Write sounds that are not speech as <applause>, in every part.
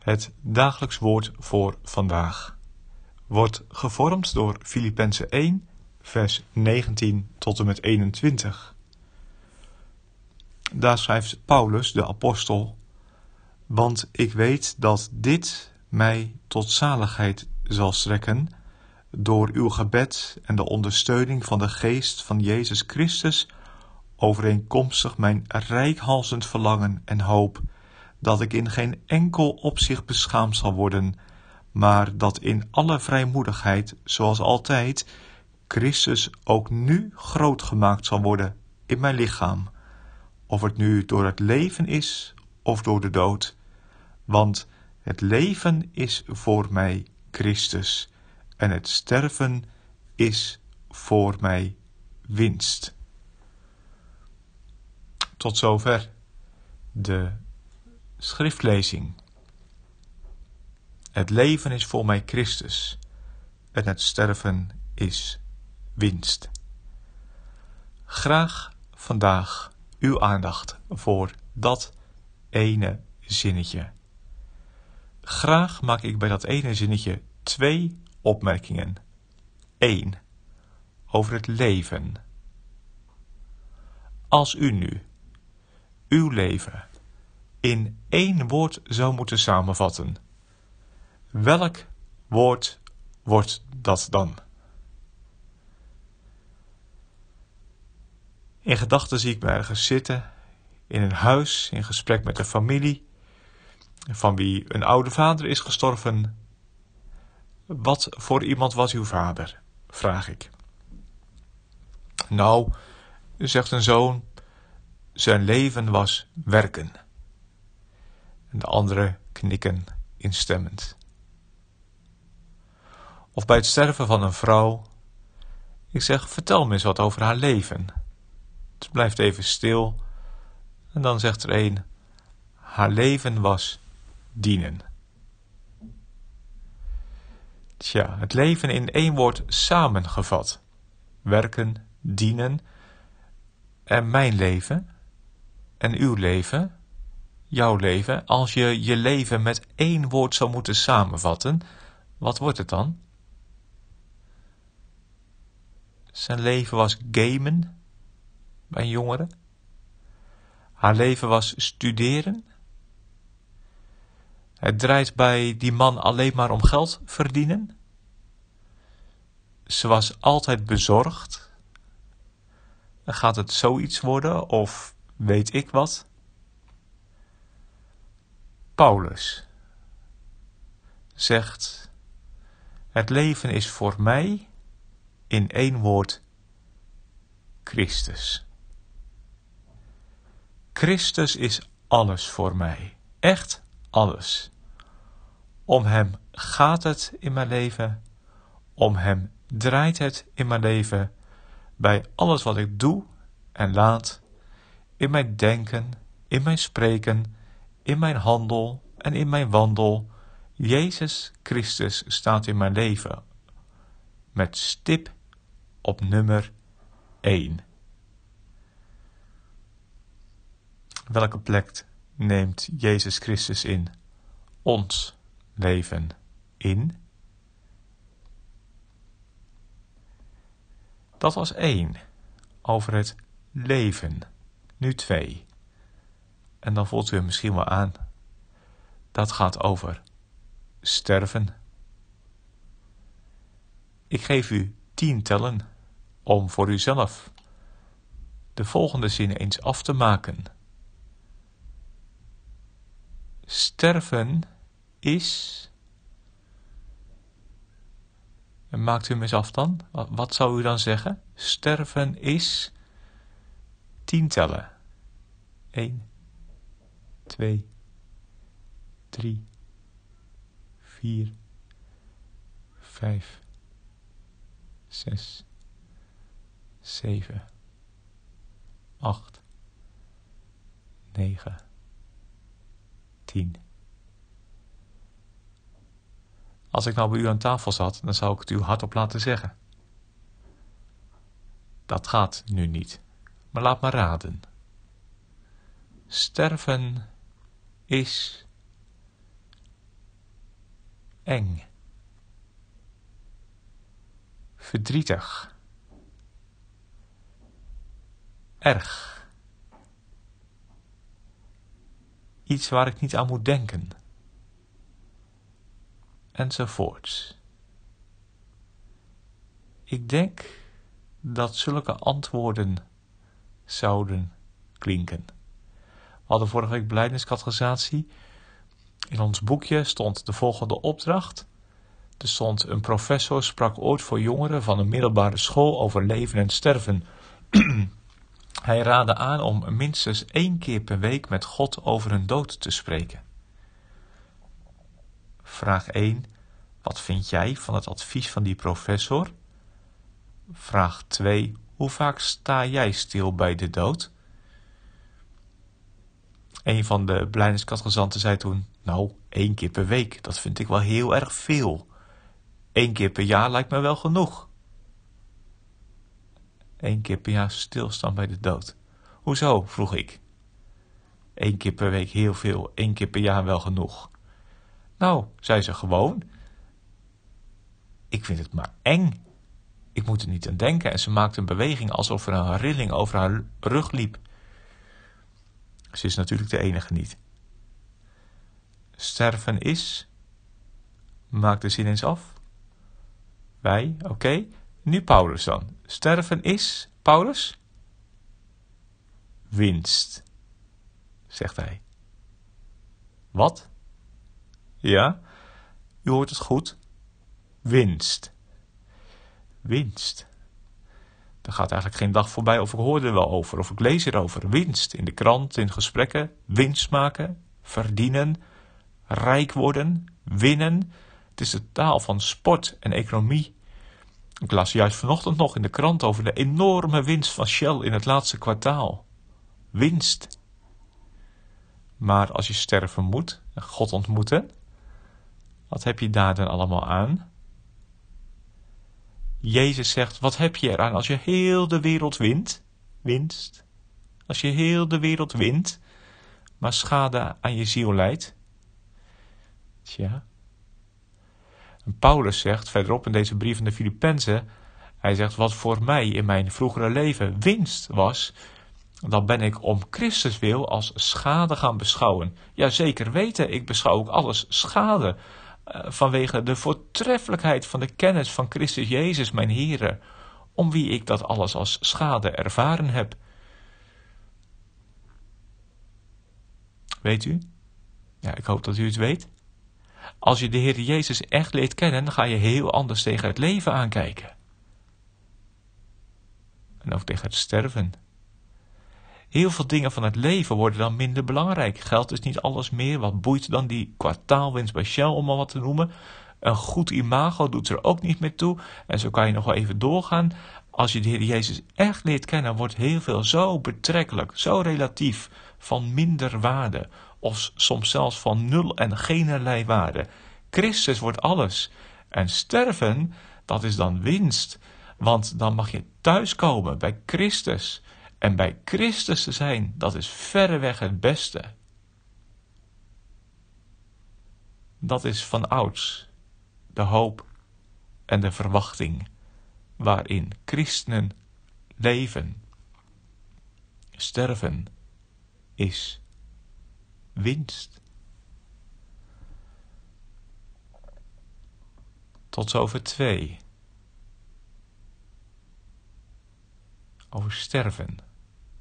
Het dagelijks woord voor vandaag wordt gevormd door Filippenzen 1, vers 19 tot en met 21. Daar schrijft Paulus, de apostel, want ik weet dat dit mij tot zaligheid zal strekken door uw gebed en de ondersteuning van de geest van Jezus Christus overeenkomstig mijn rijkhalzend verlangen en hoop, dat ik in geen enkel opzicht beschaamd zal worden, maar dat in alle vrijmoedigheid, zoals altijd, Christus ook nu groot gemaakt zal worden in mijn lichaam, of het nu door het leven is of door de dood. Want het leven is voor mij Christus en het sterven is voor mij winst. Tot zover de schriftlezing. Het leven is voor mij Christus en het sterven is winst. Graag vandaag uw aandacht voor dat ene zinnetje. Graag maak ik bij dat ene zinnetje twee opmerkingen. Eén, over het leven. Als u nu uw leven in één woord zou moeten samenvatten, welk woord wordt dat dan? In gedachten zie ik me ergens zitten, in een huis, in gesprek met een familie, van wie een oude vader is gestorven. Wat voor iemand was uw vader? vraag ik. Nou, zegt een zoon, zijn leven was werken. En de anderen knikken instemmend. Of bij het sterven van een vrouw. Ik zeg, vertel me eens wat over haar leven. Het blijft even stil. En dan zegt er een, haar leven was dienen. Tja, het leven in één woord samengevat. Werken, dienen. En mijn leven, en uw leven, jouw leven, als je je leven met één woord zou moeten samenvatten, wat wordt het dan? Zijn leven was gamen bij jongeren. Haar leven was studeren. Het draait bij die man alleen maar om geld verdienen. Ze was altijd bezorgd. Gaat het zoiets worden of weet ik wat? Paulus zegt: Het leven is voor mij in één woord Christus. Christus is alles voor mij, echt alles. Om Hem gaat het in mijn leven, om Hem draait het in mijn leven, bij alles wat ik doe en laat in mijn denken, in mijn spreken, in mijn handel en in mijn wandel. Jezus Christus staat in mijn leven. Met stip op nummer 1. Welke plek neemt Jezus Christus in ons leven in? Dat was één over het leven nu twee. En dan voelt u hem misschien wel aan. Dat gaat over sterven. Ik geef u tien tellen om voor uzelf de volgende zinnen eens af te maken. Sterven is. Maakt u hem eens af dan? Wat zou u dan zeggen? Sterven is tien tellen. 1, 2, 3, vier, vijf, zes, zeven, acht, negen, tien. Als ik nou bij u aan tafel zat, dan zou ik het u hardop laten zeggen. Dat gaat nu niet, maar laat me raden. Sterven is eng, verdrietig, erg. Iets waar ik niet aan moet denken. Enzovoorts. Ik denk dat zulke antwoorden zouden klinken. Hadden vorige week beleidenscategorisatie. In ons boekje stond de volgende opdracht. Er stond een professor sprak ooit voor jongeren van een middelbare school over leven en sterven. <clears throat> Hij raadde aan om minstens één keer per week met God over hun dood te spreken. Vraag 1. Wat vind jij van het advies van die professor? Vraag 2. Hoe vaak sta jij stil bij de dood? Een van de blijdenskatgezanten zei toen: Nou, één keer per week, dat vind ik wel heel erg veel. Eén keer per jaar lijkt me wel genoeg. Eén keer per jaar stilstaan bij de dood. Hoezo? vroeg ik. Eén keer per week heel veel, één keer per jaar wel genoeg. Nou, zei ze gewoon. Ik vind het maar eng. Ik moet er niet aan denken en ze maakte een beweging alsof er een rilling over haar rug liep. Ze is natuurlijk de enige niet. Sterven is. Maak de zin eens af. Wij, oké. Nu Paulus dan. Sterven is, Paulus? Winst, zegt hij. Wat? Ja, u hoort het goed. Winst. Winst. Er gaat eigenlijk geen dag voorbij of ik hoor er wel over of ik lees erover. Winst in de krant, in gesprekken. Winst maken, verdienen, rijk worden, winnen. Het is de taal van sport en economie. Ik las juist vanochtend nog in de krant over de enorme winst van Shell in het laatste kwartaal. Winst. Maar als je sterven moet en God ontmoeten, wat heb je daar dan allemaal aan? Jezus zegt, wat heb je eraan als je heel de wereld wint? Winst. Als je heel de wereld wint, maar schade aan je ziel leidt? Tja. Paulus zegt verderop in deze brief van de Filippenzen, hij zegt, wat voor mij in mijn vroegere leven winst was, dan ben ik om Christus wil als schade gaan beschouwen. Ja, zeker weten, ik beschouw ook alles schade vanwege de voortreffelijkheid van de kennis van Christus Jezus, mijn Heere, om wie ik dat alles als schade ervaren heb. Weet u? Ja, ik hoop dat u het weet. Als je de Heer Jezus echt leert kennen, dan ga je heel anders tegen het leven aankijken. En ook tegen het sterven. Heel veel dingen van het leven worden dan minder belangrijk. Geld is niet alles meer. Wat boeit dan die kwartaalwinst bij Shell, om maar wat te noemen. Een goed imago doet er ook niet meer toe. En zo kan je nog wel even doorgaan. Als je de Heer Jezus echt leert kennen, wordt heel veel zo betrekkelijk, zo relatief, van minder waarde. Of soms zelfs van nul en geen waarde. Christus wordt alles. En sterven, dat is dan winst. Want dan mag je thuiskomen bij Christus. En bij Christus te zijn, dat is verreweg het beste. Dat is van ouds de hoop en de verwachting waarin christenen leven. Sterven is winst. Tot zover twee. Over sterven.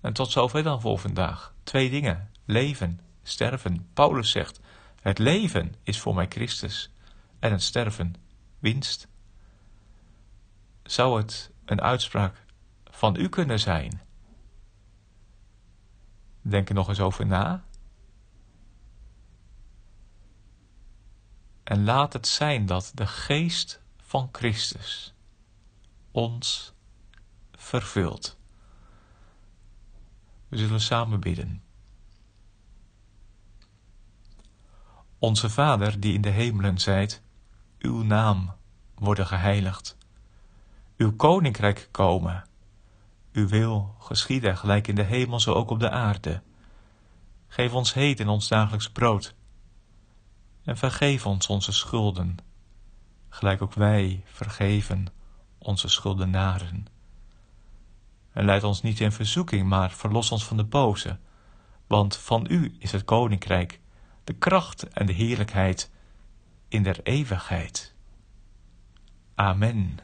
En tot zover dan voor vandaag. Twee dingen. Leven, sterven. Paulus zegt, het leven is voor mij Christus en het sterven winst. Zou het een uitspraak van u kunnen zijn? Denk er nog eens over na. En laat het zijn dat de geest van Christus ons vervult. We zullen samen bidden. Onze Vader die in de hemelen zijt, uw naam worden geheiligd. Uw koninkrijk komen. Uw wil geschieden gelijk in de hemel zo ook op de aarde. Geef ons heden ons dagelijks brood. En vergeef ons onze schulden, gelijk ook wij vergeven onze schuldenaren. En leid ons niet in verzoeking, maar verlos ons van de boze. Want van u is het koninkrijk, de kracht en de heerlijkheid in der eeuwigheid. Amen.